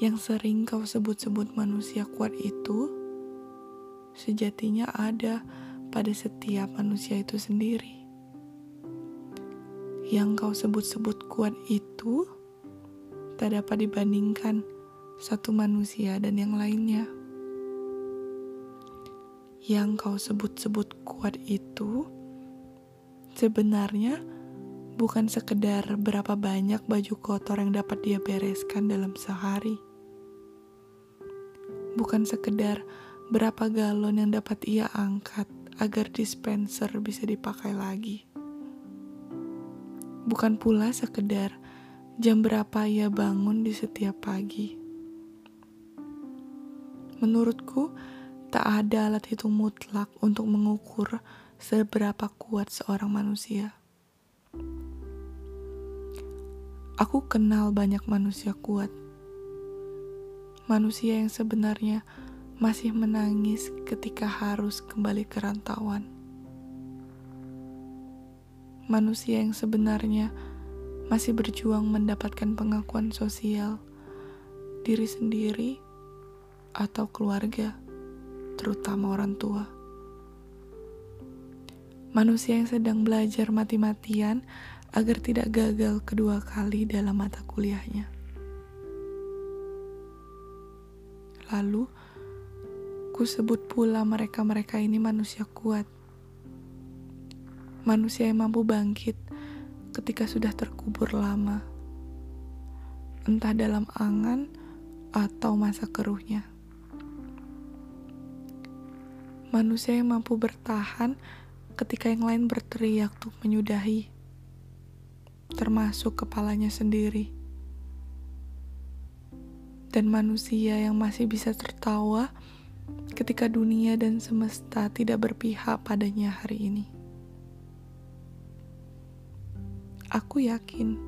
yang sering kau sebut-sebut manusia kuat itu sejatinya ada pada setiap manusia itu sendiri. Yang kau sebut-sebut kuat itu tak dapat dibandingkan satu manusia dan yang lainnya. Yang kau sebut-sebut kuat itu sebenarnya bukan sekedar berapa banyak baju kotor yang dapat dia bereskan dalam sehari. Bukan sekedar berapa galon yang dapat ia angkat agar dispenser bisa dipakai lagi. Bukan pula sekedar jam berapa ia bangun di setiap pagi. Menurutku, tak ada alat hitung mutlak untuk mengukur seberapa kuat seorang manusia. Aku kenal banyak manusia kuat. Manusia yang sebenarnya masih menangis ketika harus kembali ke rantauan. Manusia yang sebenarnya masih berjuang mendapatkan pengakuan sosial diri sendiri atau keluarga, terutama orang tua. Manusia yang sedang belajar mati-matian agar tidak gagal kedua kali dalam mata kuliahnya. Lalu, Ku sebut pula mereka-mereka ini manusia kuat. Manusia yang mampu bangkit ketika sudah terkubur lama. Entah dalam angan atau masa keruhnya. Manusia yang mampu bertahan ketika yang lain berteriak untuk menyudahi, termasuk kepalanya sendiri. Dan manusia yang masih bisa tertawa ketika dunia dan semesta tidak berpihak padanya hari ini. Aku yakin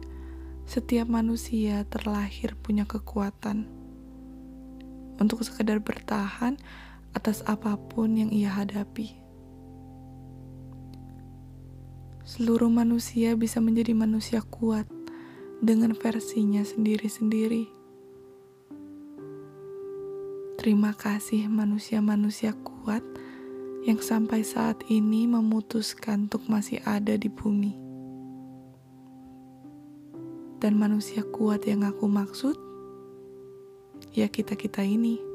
setiap manusia terlahir punya kekuatan untuk sekedar bertahan atas apa pun yang ia hadapi. Seluruh manusia bisa menjadi manusia kuat dengan versinya sendiri-sendiri. Terima kasih manusia-manusia kuat yang sampai saat ini memutuskan untuk masih ada di bumi. Dan manusia kuat yang aku maksud, ya kita-kita ini.